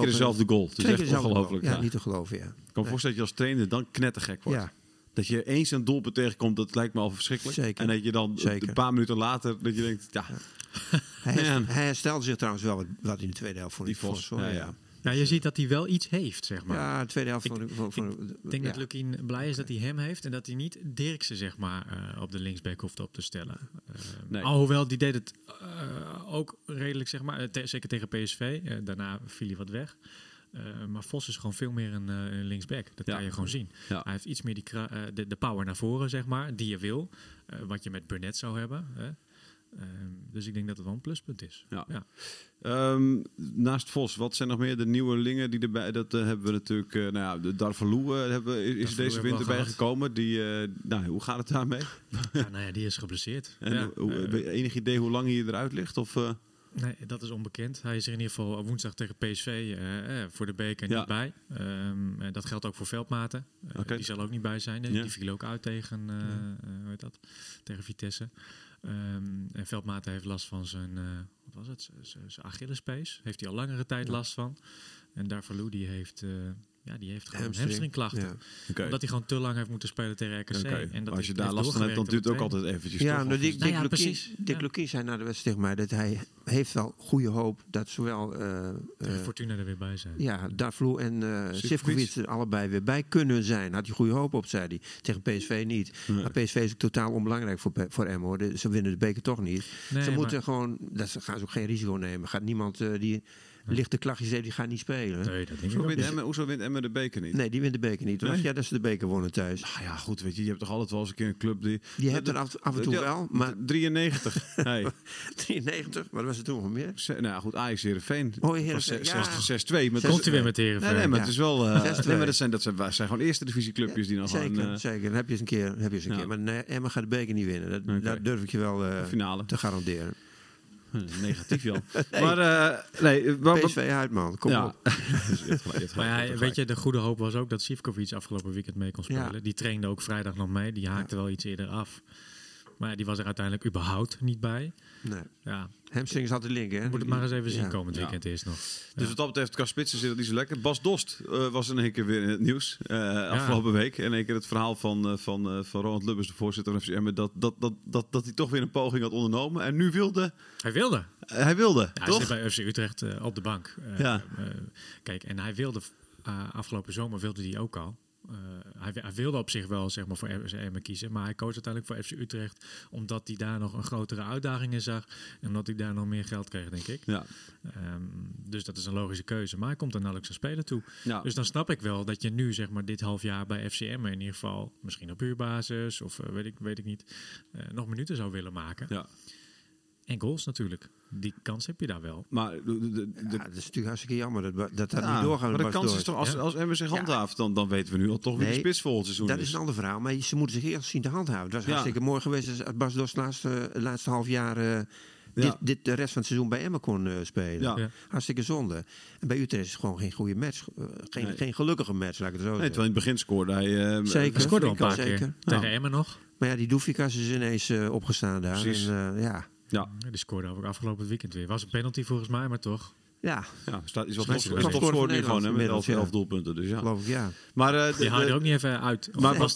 Twee keer dezelfde goal. Het is Twee echt ongelooflijk. Ja. Ja, niet te geloven, ja. Ik kan me voorstellen dat je als trainer dan knettergek wordt. Ja, Dat je eens een doelpunt tegenkomt, dat lijkt me al verschrikkelijk. Zeker. En dat je dan Zeker. een paar minuten later, dat je denkt, ja, hij, herstelde zich trouwens wel wat, in de tweede helft. Vond die Vos. Ja, ja. je ziet dat hij wel iets heeft, zeg maar. Ja, de tweede helft Ik- ik... Vond, vond- Ik denk ja. dat Lukien blij is dat hij hem heeft en dat hij niet Dirkse zeg maar eh, op de linksback hoeft op te stellen. Eh, Nee. Alhoewel, die deed het eh, ook redelijk, zeg maar, te- zeker tegen PSV. Eh, daarna viel hij wat weg. Eh, maar Vos is gewoon veel meer een, eh, een linksback. Dat Ja. kan je gewoon zien. Ja. Hij heeft iets meer die eh, de, de power naar voren, zeg maar, die je wil. Eh, wat je met Burnett zou hebben. Hè. Ehm, dus ik denk dat het wel een pluspunt is. Ja. Ja. Ehm, naast Vos, wat zijn nog meer de nieuwelingen die erbij? Dat eh, hebben we natuurlijk. eh, nou ja, de Darvalu eh, hebben, is Darvalu deze winter bijgekomen. Die, nou, hoe gaat het daarmee? Ja, nou ja, die is geblesseerd. En ja. hoe- hoe- enig idee hoe lang hij eruit ligt? Of, Nee, dat is onbekend. Hij is er in ieder geval woensdag tegen PSV voor de beker Ja. niet bij. Ehm, eh, dat geldt ook voor Veldmaten. Die zal ook niet bij zijn. Die, Ja. die viel ook uit tegen, eh, hoe heet dat? tegen Vitesse. Ehm, en Veldmaten heeft last van zijn, eh, wat was het? Zijn Achillespees. Heeft hij al langere tijd last van. En Darvalu die heeft, eh, ja, die heeft gewoon Hamstring. hamstringklachten. Ja. oké. Omdat hij gewoon te lang heeft moeten spelen tegen RKC. En dat Als je daar last van hebt, dan duurt het ook altijd eventjes. Ja, toch? nou, Of- Dick, Nou ja, precies. Dick zei na de wedstrijd tegen mij dat hij heeft wel goede hoop dat zowel eh eh, Fortuna er weer bij zijn. ja, Darvloe en eh Sivkovic. Sivkovic er allebei weer bij kunnen zijn. Had hij goede hoop op, zei hij. Tegen PSV niet. Nee. Maar PSV is ook totaal onbelangrijk voor, voor. Hoor. De- Ze winnen de beker toch niet. Nee, ze maar- moeten gewoon, dat ze- gaan ze ook geen risico nemen. Gaat niemand die lichte klachtjes heeft, die gaat niet spelen. Nee, dat denk ik Hoezo wint, niet. Emmen, hoezo wint Emmen de beker niet? Nee, die wint de beker niet. Nee? Ja dat ze de beker wonnen thuis. Ah ja, goed, weet je, je hebt toch altijd wel eens een keer een club die... Je hebt er af, af en toe Ja, wel, maar 93. hey. 93, maar was het toen nog meer? Se- Nou ja, goed, Ajax Heerenveen. Oh, Heerenveen, ja. 6 6-2. maar dat Komt hij weer met de Heerenveen? Nee, nee, maar Ja. het is wel... eh, 6-2. nee, maar dat zijn, dat zijn, gewoon eerste divisie clubjes die nog Zeker, gewoon... eh, zeker. Dan heb je eens een keer. Heb je eens een Ja. keer. Maar nee, Emma gaat de beker niet winnen. Dat, durf ik je wel eh, finale. te garanderen. Hm, Negatief, Jan. Maar, eh nee, eh, wat- wat- PSV uit, man. Kom ja. op. Maar ja, weet je, de goede hoop was ook dat Sivkovic afgelopen weekend mee kon spelen. Ja. Die trainde ook vrijdag nog mee. Die haakte wel iets eerder af. Maar die was er uiteindelijk überhaupt niet bij. Nee. Ja, Hamstring is altijd linker. hè? moet het maar eens even zien Ja. komend Ja. weekend eerst nog. Dus wat dat betreft, qua spitsen zit het niet zo lekker. Bas Dost eh, was in één keer weer in het nieuws eh, afgelopen week. En één keer het verhaal van, eh, van, eh, van Ronald Lubbers, de voorzitter van FCM, dat, dat, dat, dat, dat hij toch weer een poging had ondernomen. En nu wilde, Hij wilde. hij wilde, Ja, hij toch? zit bij FC Utrecht op de bank. Ja. eh, kijk, en hij wilde eh, afgelopen zomer wilde hij ook al. Eh, hij, wi- hij wilde op zich wel zeg maar, voor FCM kiezen, maar hij koos uiteindelijk voor FC Utrecht omdat hij daar nog een grotere uitdaging in zag en omdat hij daar nog meer geld kreeg, denk ik. Ja. Ehm, dus dat is een logische keuze. Maar hij komt er nauwelijks aan spelen toe. Ja. Dus dan snap ik wel dat je nu, zeg maar, dit half jaar bij FCM in ieder geval, misschien op huurbasis of eh, weet, ik, weet ik niet, eh, nog minuten zou willen maken. ja. En goals natuurlijk. Die kans heb je daar wel. Maar de, de, de- Ja, dat is natuurlijk hartstikke jammer dat dat, dat ja, niet doorgaat. maar de kans is toch, als, Ja. als Emmen zich handhaaft, dan, dan weten we nu al toch wie de spits volgend seizoen Dat is. is een ander verhaal, maar ze moeten zich eerst zien te handhaven. Het was Ja. hartstikke mooi geweest als Bas Dost laatste, laatste half jaar eh, dit, dit de rest van het seizoen bij Emmen kon eh, spelen. Ja. Ja. Hartstikke zonde. En bij Utrecht is het gewoon geen goede match. Eh, geen, Nee. geen gelukkige match, laat ik het zo Nee, zeggen. terwijl in het begin scoorde hij... eh, Zeker. Hij scoorde al een Zeker. paar keer. Tegen Ja. Emmen nog. Maar ja, die Doefikas is ineens eh, opgestaan daar. Precies. En, eh, ja, Ja, die scoorde ook afgelopen weekend weer. Was een penalty volgens mij, maar toch. ja, ja staat, is wel topscorer nu gewoon, hè, met Nederland 11, 11 ja. doelpunten. Dus ja. geloof ik, ja. Maar, eh, de- Die haalde de- er ook niet even uit.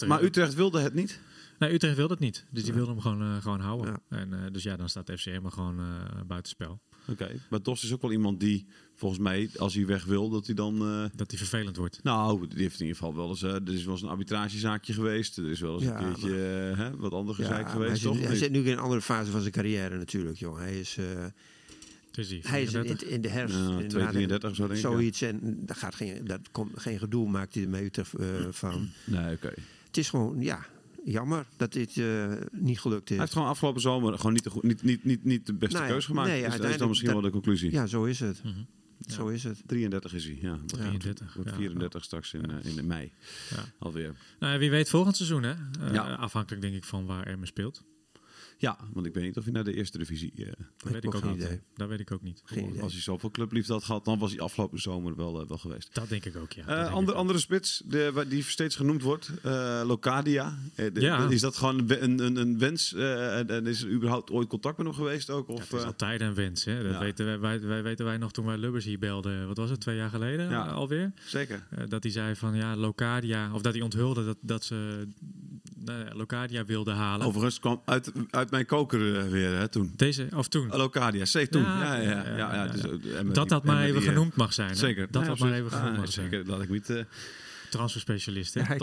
Maar. Utrecht wilde het niet. Nee, Utrecht wilde het niet. Dus die wilde hem gewoon, eh, gewoon houden. Ja. En, eh, dus ja, dan staat FCM er gewoon eh buitenspel. Oké, maar Dost is ook wel iemand die, volgens mij, als hij weg wil, dat hij dan... eh, Dat die vervelend wordt. nou, die heeft in ieder geval wel eens... eh, er is wel eens een arbitragezaakje geweest. Er is wel eens Ja, een keertje hè, wat ander Ja, gezeik geweest, hij, zit, toch? hij zit nu in een andere fase van zijn carrière natuurlijk, joh. Hij is, eh, Dus die hij is in, 34. in de herfst. Ja, inderdaad, 233 zo denk ik. ja. Zoiets. En daar gaat geen, dat komt geen gedoe, maakt hij ermee Utrecht eh, van. Nee, oké. Het is gewoon, ja, jammer dat dit eh, niet gelukt Hij is. heeft gewoon afgelopen zomer gewoon niet de, niet, niet, niet, niet de beste ja, keus gemaakt. nee, Dus dat is dan misschien wel de conclusie. Ja, zo is het. Mhm. Zo is het. 33 is hij, ja. Wordt 33, wordt ja. 34 straks in, eh, in mei. Ja. Alweer. Nou, wie weet volgend seizoen, hè? Eh, Ja. Afhankelijk denk ik van waar Emmen speelt. Ja, want ik weet niet of hij naar de eerste divisie... eh, Dat weet ik ook niet. idee. Dat weet ik ook niet. Geen als hij zoveel clubliefde had gehad, dan was hij afgelopen zomer wel, eh, wel geweest. Dat denk ik ook, ja. Eh, ik ook. andere spits, de, die steeds genoemd wordt, Locadia. De- Ja. Is dat gewoon een, een, een, wens? en, en is er überhaupt ooit contact met hem geweest ook? Ja, Of, het is altijd een wens, hè? Dat ja. weten wij, wij, wij weten wij nog toen wij Lubbers hier belden. Wat was het, twee jaar geleden Ja. alweer? zeker. Dat hij zei van ja, Locadia, of dat hij onthulde dat, dat ze Locadia wilden halen. Overigens kwam uit, uit mijn koker eh, weer hè, toen. Deze, of toen. Locadia, C toen. Ja, Ja, ja, dus, eh, dat dat maar even eh, genoemd mag zijn. Zeker. Dat dat maar even genoemd Ah, mag zijn. Zeker, dat ik niet... Transferspecialist, hè? Ja,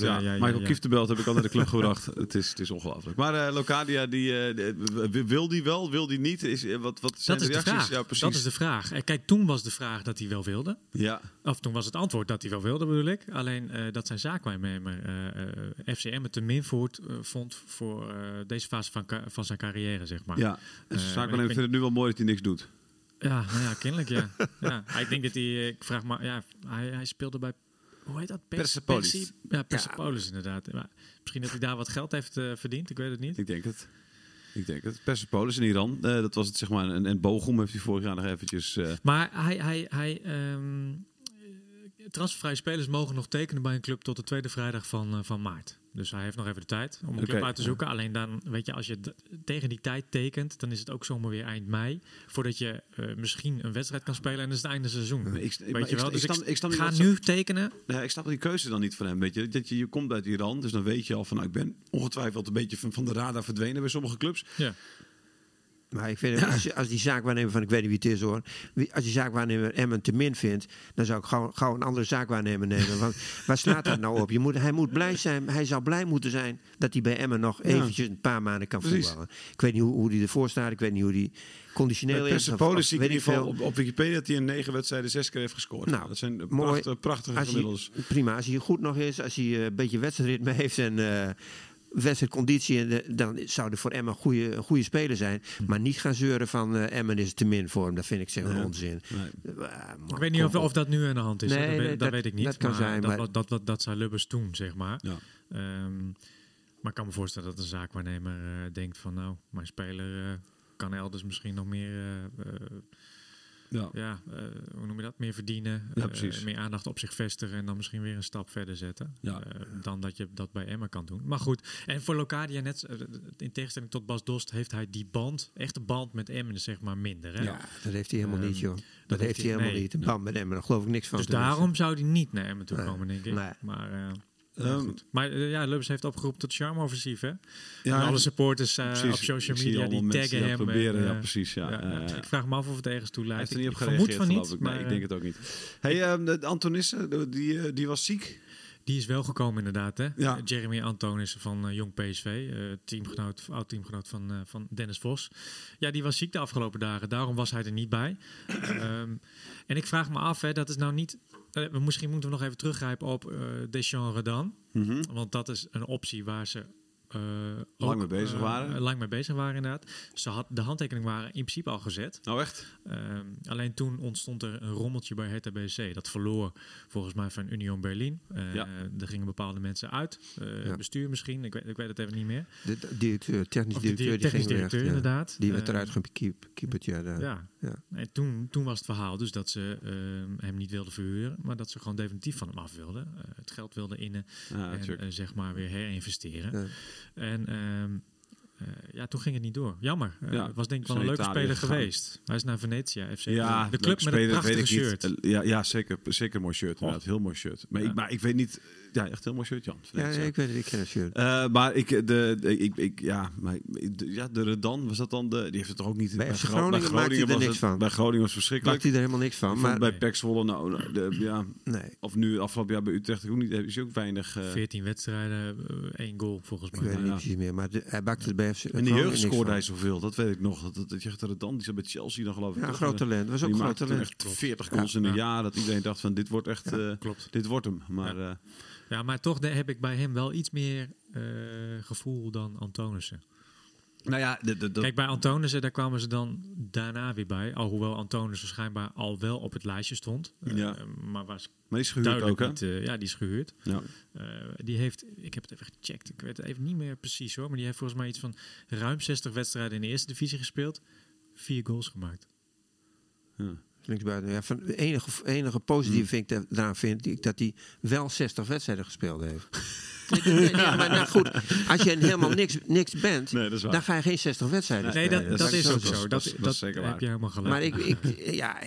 ja. Ja, Michael ja. Kieftenbelt heb ik al naar de club gebracht. Het is, het is ongelooflijk. Maar eh, Locadia, die, eh, de- wil die wel, wil die niet? Is, eh, wat, wat zijn Dat is de reacties? vraag. Ja, precies. dat is de vraag. En kijk, toen was de vraag dat hij wel wilde. Ja, Of toen was het antwoord dat hij wel wilde, bedoel ik. Alleen eh, dat zijn zaakwaarnemer eh eh, FCM het te min voert, vond voor eh, deze fase van, van zijn carrière, zeg maar. ja. En uh, maar ik vindt het nu wel mooi dat hij niks doet. Ja, nou ja, kennelijk ja. ja. Ik denk dat hij, ik vraag maar, ja, hij, hij speelde bij, hoe heet dat? Pers- Persepolis. Ja, Persepolis inderdaad. Maar misschien dat hij daar wat geld heeft eh, verdiend, ik weet het niet. Ik denk het. Ik denk het. Persepolis in Iran, eh, dat was het zeg maar. En, en Bochum heeft hij vorig jaar nog eventjes... eh, Maar hij, hij, hij eh, transfervrije spelers mogen nog tekenen bij een club tot de tweede vrijdag van, van maart. Dus hij heeft nog even de tijd om een club uit te zoeken. Alleen dan, weet je, als je tegen die tijd tekent, dan is het ook zomaar weer eind mei. Voordat je eh, misschien een wedstrijd kan spelen en dan is het einde seizoen. ik, Weet je wel? Dus ik, snap- ik snap niet ga nu tekenen. Nee, ik snap die keuze dan niet van hem. Weet je, dat je, je komt uit Iran, dus dan weet je al van, nou, ik ben ongetwijfeld een beetje van, van de radar verdwenen bij sommige clubs. Ja. Maar ik vind, als, als die zaakwaarnemer van, ik weet niet wie het is hoor, als die zaakwaarnemer Emmen te min vindt, dan zou ik gauw, gauw een andere zaakwaarnemer nemen. Want waar slaat dat nou op? Je moet, hij moet blij zijn, hij zou blij moeten zijn dat hij bij Emmen nog eventjes een paar maanden kan voetballen. Ik weet niet hoe, hoe hij ervoor staat, ik weet niet hoe hij conditioneel is. Persepolis zie ik in ieder geval op, op Wikipedia dat hij in negen wedstrijden zes keer heeft gescoord. Nou, dat zijn mooi. prachtige, prachtige Als gemiddels. hij, prima, als hij goed nog is, als hij eh, een beetje wedstrijdritme heeft en eh wedstrijdconditie, en de- dan zou er voor Emmen een goede, een goede speler zijn. Hm. Maar niet gaan zeuren van eh, Emmen is te min voor hem. Dat vind ik zeg Nee. onzin. Nee. Man, Ik weet niet of, of dat nu aan de hand is. Nee, dat, weet, dat dat- weet ik niet. dat kan maar zijn, Dat, maar- dat, dat, dat, dat zei Lubbers toen, zeg maar. Ja. Ehm, maar ik kan me voorstellen dat een zaakwaarnemer eh, denkt van... nou, mijn speler eh, kan elders misschien nog meer... Ja. ja, eh, hoe noem je dat? Meer verdienen. Ja, eh, meer aandacht op zich vestigen en dan misschien weer een stap verder zetten. Ja. Eh, dan dat je dat bij Emma kan doen. Maar goed, en voor Locadia net, in tegenstelling tot Bas Dost, heeft hij die band, echte band met Emmen zeg maar minder. Hè? Ja, dat heeft hij helemaal Ehm, niet, joh. Dat, dat heeft hij helemaal nee. niet. Een band met Emmen, daar geloof ik niks van. Dus daarom zou hij niet naar Emmen toe Nee. komen, denk ik. Nee. Maar, eh, Ehm, maar eh, ja, Lubbers heeft opgeroepen tot charme-offensief, hè? Ja, en alle supporters eh, precies. op social media die taggen hem. proberen, en, ja, eh, precies. Ja. Ik vraag me af of het ergens toe Hij leidt. heeft er niet op Ik vermoed gereageerd, van geloof niet. ik. Nee, maar, ik denk het ook niet. Hey, ehm, de Antonisse, de- die, die was ziek. Die is wel gekomen inderdaad, hè? Ja. Jeremy Antonissen van eh, Jong PSV, eh, teamgenoot, oud-teamgenoot van, eh, van Dennis Vos. Ja, die was ziek de afgelopen dagen, daarom was hij er niet bij. Ehm, en ik vraag me af, hè, dat is nou niet... misschien moeten we nog even teruggrijpen op Deschamps Redan. Mhm. Want dat is een optie waar ze... eh, Lang mee bezig eh, waren. lang mee bezig waren, inderdaad. Ze had, de handtekeningen waren in principe al gezet. Nou, echt? Ehm, alleen toen ontstond er een rommeltje bij Hertha BSC. Dat verloor volgens mij van Union Berlin. Eh, Ja. Er gingen bepaalde mensen uit. Ja. Bestuur misschien, ik weet, ik weet het even niet meer. De directeur, technisch de directeur, die technisch ging directeur weg. inderdaad. Die werd eruit gekieperd, ja. Ja. Ja. En toen, toen was het verhaal dus dat ze ehm, hem niet wilden verhuren. Maar dat ze gewoon definitief van hem af wilden. Het geld wilden innen. En zeg maar weer herinvesteren. En ehm, eh, ja, toen ging het niet door. Jammer. Eh, Ja, het was denk ik wel een leuke Italië speler gegaan. geweest. Hij is naar Venetia FC. Ja, de club met een prachtige shirt. Eh, Ja, ja zeker, zeker mooi shirt. Inderdaad. Heel mooi shirt. Maar, Ja. ik, maar ik weet niet... Ja, echt heel mooi shirt, Jan. Ja, nee, ik weet het, ik ken het shirt. Eh, maar ik, de, de- ik, ik, ja, maar de, ja, de Redan, was dat dan de, die heeft het toch ook niet... Bij FC Gro- Groningen maakt hij er niks het- van. Bij Groningen was het Maakt verschrikkelijk. hij er helemaal niks van. Ik Maar bij Nee. Pek Zwolle, nou, de, ja, nee, of nu afgelopen jaar bij Utrecht ook niet, is hij ook weinig... eh, 14 wedstrijden, eh, één goal volgens ik mij. weet het ja. niet precies meer. Maar de- hij bakte er bij FC in de Groningen jeugd scoorde hij zoveel, dat weet ik nog. Dat, dat, dat je echt de Redan, die zat bij Chelsea dan geloof ik. Ja, groot talent. Was ook groot talent. echt 40 goals in een Ja. jaar. Dat iedereen dacht van, dit wordt echt... eh, Klopt. dit wordt hem. Maar eh, Ja, maar toch heb ik bij hem wel iets meer eh, gevoel dan Antonissen. Nou ja, de, de, de- Kijk, bij Antonissen, daar kwamen ze dan daarna weer bij. Alhoewel Antonissen schijnbaar al wel op het lijstje stond. Eh, Ja. maar was maar die is gehuurd ook, hè? niet... eh, ja, die is gehuurd. Ja. Die heeft, ik heb het even gecheckt, ik weet het even niet meer precies hoor. Maar die heeft volgens mij iets van ruim 60 wedstrijden in de eerste divisie gespeeld. Vier goals gemaakt. Linksbuiten. Ja, van, de enige, enige positieve vind ik da- daaraan vind ik dat hij wel 60 wedstrijden gespeeld heeft. Nee, maar nou goed, als je helemaal niks, niks bent, Nee, dat is waar. dan ga je geen 60 wedstrijden Nee, spelen. dat, dat dat is ook zo. zo. Dat Dat, zeker waar. heb je helemaal gelijk. Maar ik, ik, ja,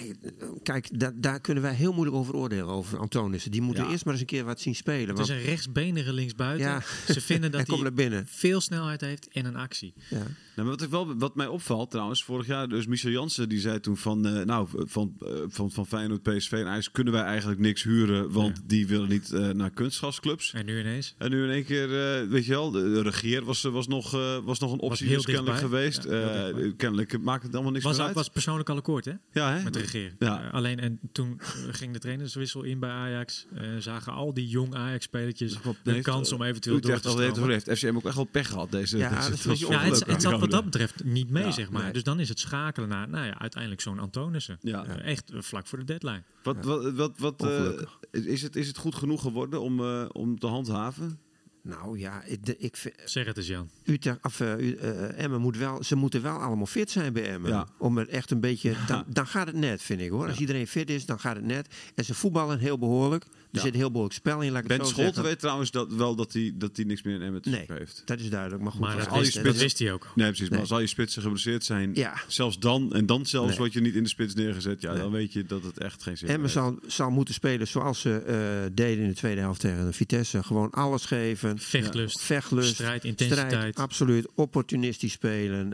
kijk, da- daar kunnen wij heel moeilijk over oordelen, over Antonissen. Die moeten Ja. eerst maar eens een keer wat zien spelen. het is een rechtsbenige linksbuiten. Ja. Ze vinden dat hij binnen. veel snelheid heeft en een actie. Ja. Nou, maar wat, ik wel, wat mij opvalt trouwens, vorig jaar, dus Michel Jansen die zei toen van, eh, nou, van, eh, van, van Feyenoord, PSV en Ajax kunnen wij eigenlijk niks huren, want die willen niet eh, naar kunstgrasclubs. En nu ineens. En nu in één keer, eh, weet je wel, de, de regeer was, was, nog, eh, was nog een optie heel dus kennelijk geweest. Ja, heel Eh, kennelijk maakt het allemaal niks Was, meer uit. was persoonlijk al akkoord, hè? ja, hè? Met de regering. Ja. Eh, alleen en toen eh, ging de trainerswissel in bij Ajax. eh, zagen al die jong Ajax-spelertjes heeft, kans eh, om eventueel door te al heeft, stromen. heeft FCM ook echt wel pech gehad deze, Ja, deze dat is een beetje Ja, het, het zat wat dat betreft niet mee, Ja, zeg maar. nee. Dus dan is het schakelen naar, nou ja, uiteindelijk zo'n Antonissen. Ja. Eh, echt eh, vlak voor de deadline. Wat, wat, wat, wat, eh, is, het, is het goed genoeg geworden om, eh, om te handhaven? Nou ja, ik, vind, Zeg het eens, Jan. Utrecht, of, eh, eh, Emmen moet wel, ze moeten wel allemaal fit zijn bij Emmen. Ja. Om er echt een beetje, dan, dan gaat het net, vind ik hoor. Als iedereen fit is, dan gaat het net. En ze voetballen heel behoorlijk. Er Ja. zit heel behoorlijk spel in, laat ik het Ben zo Scholten zeggen. weet trouwens dat, wel dat hij dat hij niks meer in Emmen te Nee, heeft. dat is duidelijk. Maar goed, Maar als al al dat spitsen- wist hij ook al. Nee, precies. Maar als al je spitsen geblesseerd zijn, Ja. zelfs dan, en dan zelfs Nee. word je niet in de spits neergezet, ja, Nee. dan weet je dat het echt geen zin heeft. zal, zal moeten spelen zoals ze eh, deden in de tweede helft tegen de Vitesse. Gewoon alles geven. Vechtlust, Vechtlust. strijd, intensiteit. Strijd, absoluut. Opportunistisch spelen.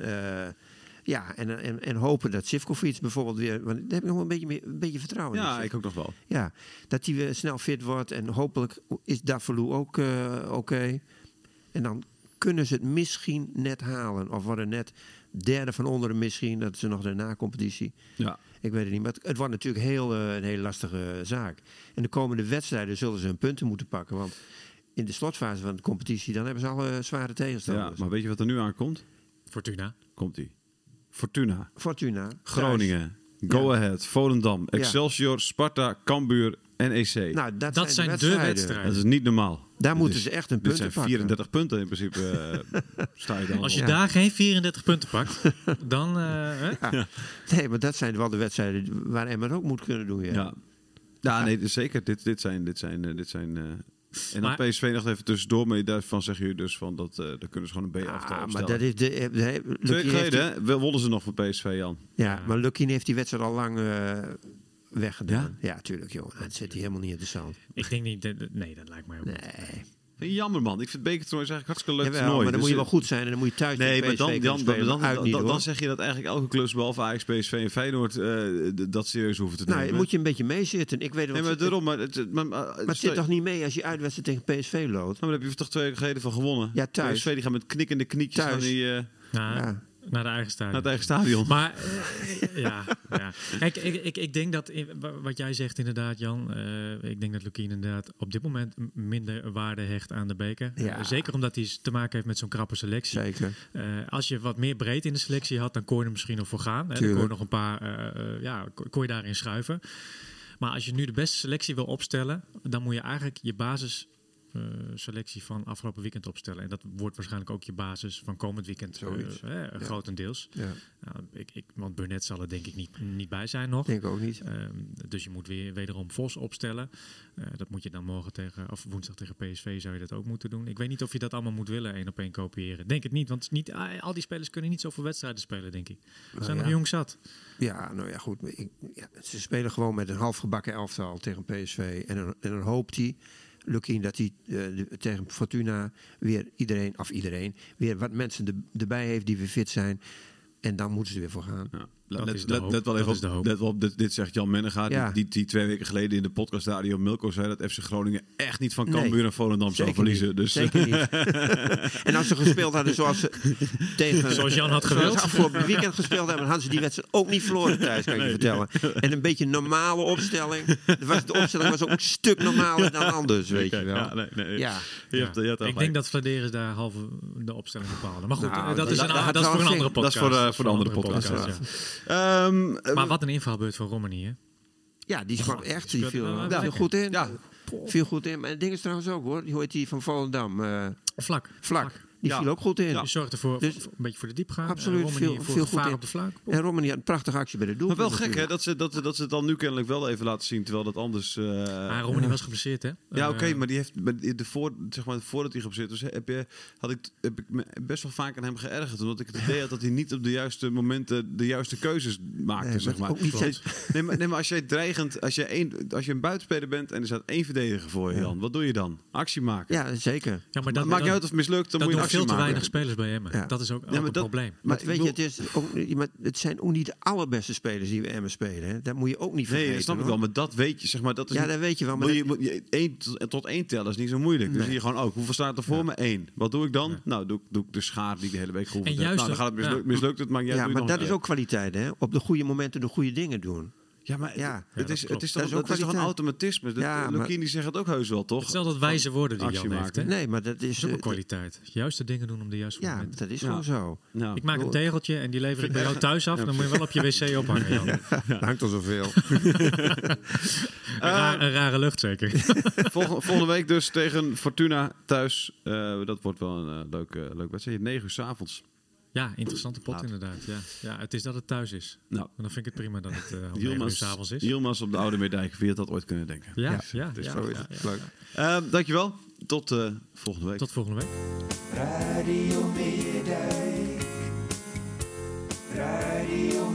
Eh, ja, en, en, en hopen dat Sivkovic bijvoorbeeld weer... Want daar heb ik nog wel een beetje, meer- een beetje vertrouwen in. Ja, ik ook nog wel. Ja, dat hij weer snel fit wordt. En hopelijk is Davalou ook eh, oké. En dan kunnen ze het misschien net halen. Of worden net derde van onderen misschien. Dat ze nog de na-competitie. Ja. Ik weet het niet. Maar het, het wordt natuurlijk heel, eh, een hele lastige zaak. En de komende wedstrijden zullen ze hun punten moeten pakken. Want in de slotfase van de competitie... dan hebben ze alle zware ja, tegenstanders. maar weet je wat er nu aankomt? Fortuna. Komt Fortuna, Fortuna. thuis. Groningen, Go Ahead, Volendam, Excelsior, Sparta, Cambuur en EC. Nou, dat, Dat zijn de wedstrijden. wedstrijden. dat is niet normaal. Daar Dit moeten is- ze echt een Dit punt zijn pakken. 34 punten in principe. eh, sta je dan Als je op. daar geen 34 punten pakt, dan... eh, hè? Nee, maar dat zijn wel de wedstrijden waar Emmer ook moet kunnen doen. Ja. Ja. Ja, nee, dus zeker. Dit, dit zijn. Dit zijn, eh, dit zijn eh, en dan Maar- PSV nog even tussendoor. Maar daarvan zeg je dus van dat. eh daar kunnen ze gewoon een B-aftal Ah, opstellen. maar dat is de, de, de- Twee Lucky geleden hè, wel wonnen ze nog van PSV, Jan. die- ja, maar Lucky heeft die wedstrijd al lang eh, weggedaan. Ja? Ja, tuurlijk, joh. Dat zit hij helemaal niet interessant. Ik denk niet... Nee, dat lijkt mij ook niet. Jammer man. Ik vind bekertoernooi is eigenlijk hartstikke leuk Jawel, toernooi. maar dan moet je Dus, wel goed zijn en dan moet je thuis Nee, maar PSV dan, dan, dan, spelen, dan, uit dan, niet, dan, hoor. zeg je dat eigenlijk elke clubs behalve Ajax, PSV en Feyenoord eh, d- dat serieus hoeven te Nou, nemen. moet je een beetje meezitten. Ik weet het nee, maar daarom. Maar het, maar, maar, Maar het zit toch niet mee als je uitwedstrijd tegen PSV loopt? Nou, maar daar heb je toch twee weken geleden van gewonnen. Ja, thuis. PSV die gaat met knikkende knietjes Thuis. naar, die, eh, Nou, Ja. Naar de eigen stadion. naar het eigen stadion. Maar eh, ja, ja. Kijk, ik, ik, ik denk dat wat jij zegt inderdaad, Jan. eh, ik denk dat Lukien inderdaad op dit moment minder waarde hecht aan de beker. Ja. Eh, zeker omdat hij te maken heeft met zo'n krappe selectie. Zeker. Eh, als je wat meer breed in de selectie had, dan kon je er misschien nog voor gaan. Hè? Dan kon je nog een paar, ja, kon je daarin schuiven. Maar als je nu de beste selectie wil opstellen, dan moet je eigenlijk je basis. Eh, selectie van afgelopen weekend opstellen. En dat wordt waarschijnlijk ook je basis van komend weekend. eh, Grotendeels. Ja, Nou, ik, ik, want Burnett zal er denk ik niet, niet bij zijn nog. denk ik ook niet. Ehm, dus je moet weer wederom Vos opstellen. Eh, dat moet je dan morgen tegen, of woensdag tegen PSV zou je dat ook moeten doen. Ik weet niet of je dat allemaal moet willen, één op één kopiëren. Denk het niet, want niet, al die spelers kunnen niet zoveel wedstrijden spelen, denk ik. Ze zijn ja. nog jong zat. Ja, nou ja, goed. Ik, ja, ze spelen gewoon met een halfgebakken elftal tegen PSV. En dan, en dan hoopt hij, Lukien, dat hij de- tegen Fortuna weer iedereen, of iedereen, weer wat mensen er- erbij heeft die weer fit zijn. En dan moeten ze er weer voor gaan. Ja. Dat let, wel Dat even de op, hoop. let wel op dit, dit zegt Jan Menega, Ja. die, die, die twee weken geleden in de podcast Radio Milko zei dat FC Groningen echt niet van Nee. Cambuur en Volendam zou verliezen. niet. Dus, Zeker niet. en als ze gespeeld hadden zoals ze tegen... Zoals Jan had zoals gewild. ze afgelopen weekend gespeeld hebben, hadden ze die wedstrijd ook niet verloren thuis, kan ik je vertellen. En een beetje normale opstelling. Was, de opstelling was ook een stuk normaler dan anders, weet je wel. Ja, nee, nee. Ja. Je hebt, je hebt ik denk dat Vladeris daar halve de opstelling bepaalde. Maar goed, Nou, eh, dat, is, dat- een, dat dat is voor een andere ding. Dat is podcast. voor de andere podcast, Ehm, eh, Maar wat een invalbeurt van Romani, hè? Ja, die kwam echt, die viel, nou, viel goed in. Ja. Viel goed in. Maar het ding is trouwens ook hoor, die hoort die van Volendam, eh, Vlak. Vlak. Die Ja. viel ook goed in. Die zorgt ervoor Dus- voor een beetje voor de diepgang. Absoluut, veel- voor veel goed in. op de vlak. En Romani had een prachtige actie bij de doel. maar wel gek hè, dat ze, dat, dat ze het dan nu kennelijk wel even laten zien, terwijl dat anders... eh, Ah, Romani was geblesseerd, hè? Ja, oké, Eh, maar die heeft de voor, zeg maar, voordat hij geblesseerd was, heb, je, had ik, heb ik me best wel vaak aan hem geërgerd. Omdat ik het idee had dat hij niet op de juiste momenten de juiste keuzes maakte, Nee, zeg maar ook niet Nee, maar, nee, maar als jij dreigend, als je, één, als je een buitenspeler bent en er staat één verdediger voor je, Jan, wat doe je dan? Actie maken. Ja, zeker. Ja, maar dat, maakt niet uit of het mislukt, dan dat moet je een veel te maken. weinig spelers bij hem. Ja. Dat is ook, ook maar een dat- probleem. Maar weet je, het, is ook, maar het zijn ook niet de allerbeste spelers die we Emmen spelen. Hè. Dat moet je ook niet vergeten. Nee, dat snap ik wel, maar dat weet je, zeg maar, dat is Ja, niet- dat weet je wel. Maar Moet je, één tot, tot één tellen is niet zo moeilijk. Dan Nee. zie je gewoon ook, hoeveel staat er voor me? Eén. Wat doe ik dan? Ja. Nou, doe, ik- doe ik de schaar die ik de hele week geoefend En heb. juist Nou, dan gaat het mislukt, ja. mislukt het, maar jij ja, maar dat is ook kwaliteit, hè? Op de goede momenten de goede dingen doen. Ja, maar Ja. het, Ja, dat is, het is toch, Dat dat is ook toch een kwaliteit. automatisme? Dat, Ja, Lucchini zegt het ook heus wel, toch? Het zijn altijd wijze woorden die Jan heeft. maken. Hè? Nee, maar dat Dat is... ook een eh, kwaliteit. Juiste dingen doen op de juiste ja, dat is Ja. gewoon zo. Nou, Ik maak een tegeltje en die lever ik bij jou thuis af. Dan moet je wel op je wc ophangen, Jan. Hangt er zoveel. Een, ra- een rare lucht zeker. volgende, volgende week dus tegen Fortuna thuis. Eh, dat wordt wel een uh, leuk, uh, leuk wedstrijd. 9 uur s avonds. Ja, interessante pot Laat. inderdaad. Ja. ja, het is dat het thuis is. Nou, En dan vind ik het prima dat het uh, Yilmaz, s'avonds is. Yilmaz op de Oude Meerdijk. Wie had dat ooit kunnen denken? Ja, Ja, ja, het is Zo het. Leuk. Uh, dankjewel. Tot uh, volgende week. Tot volgende week. Radio Meerdijk. Radio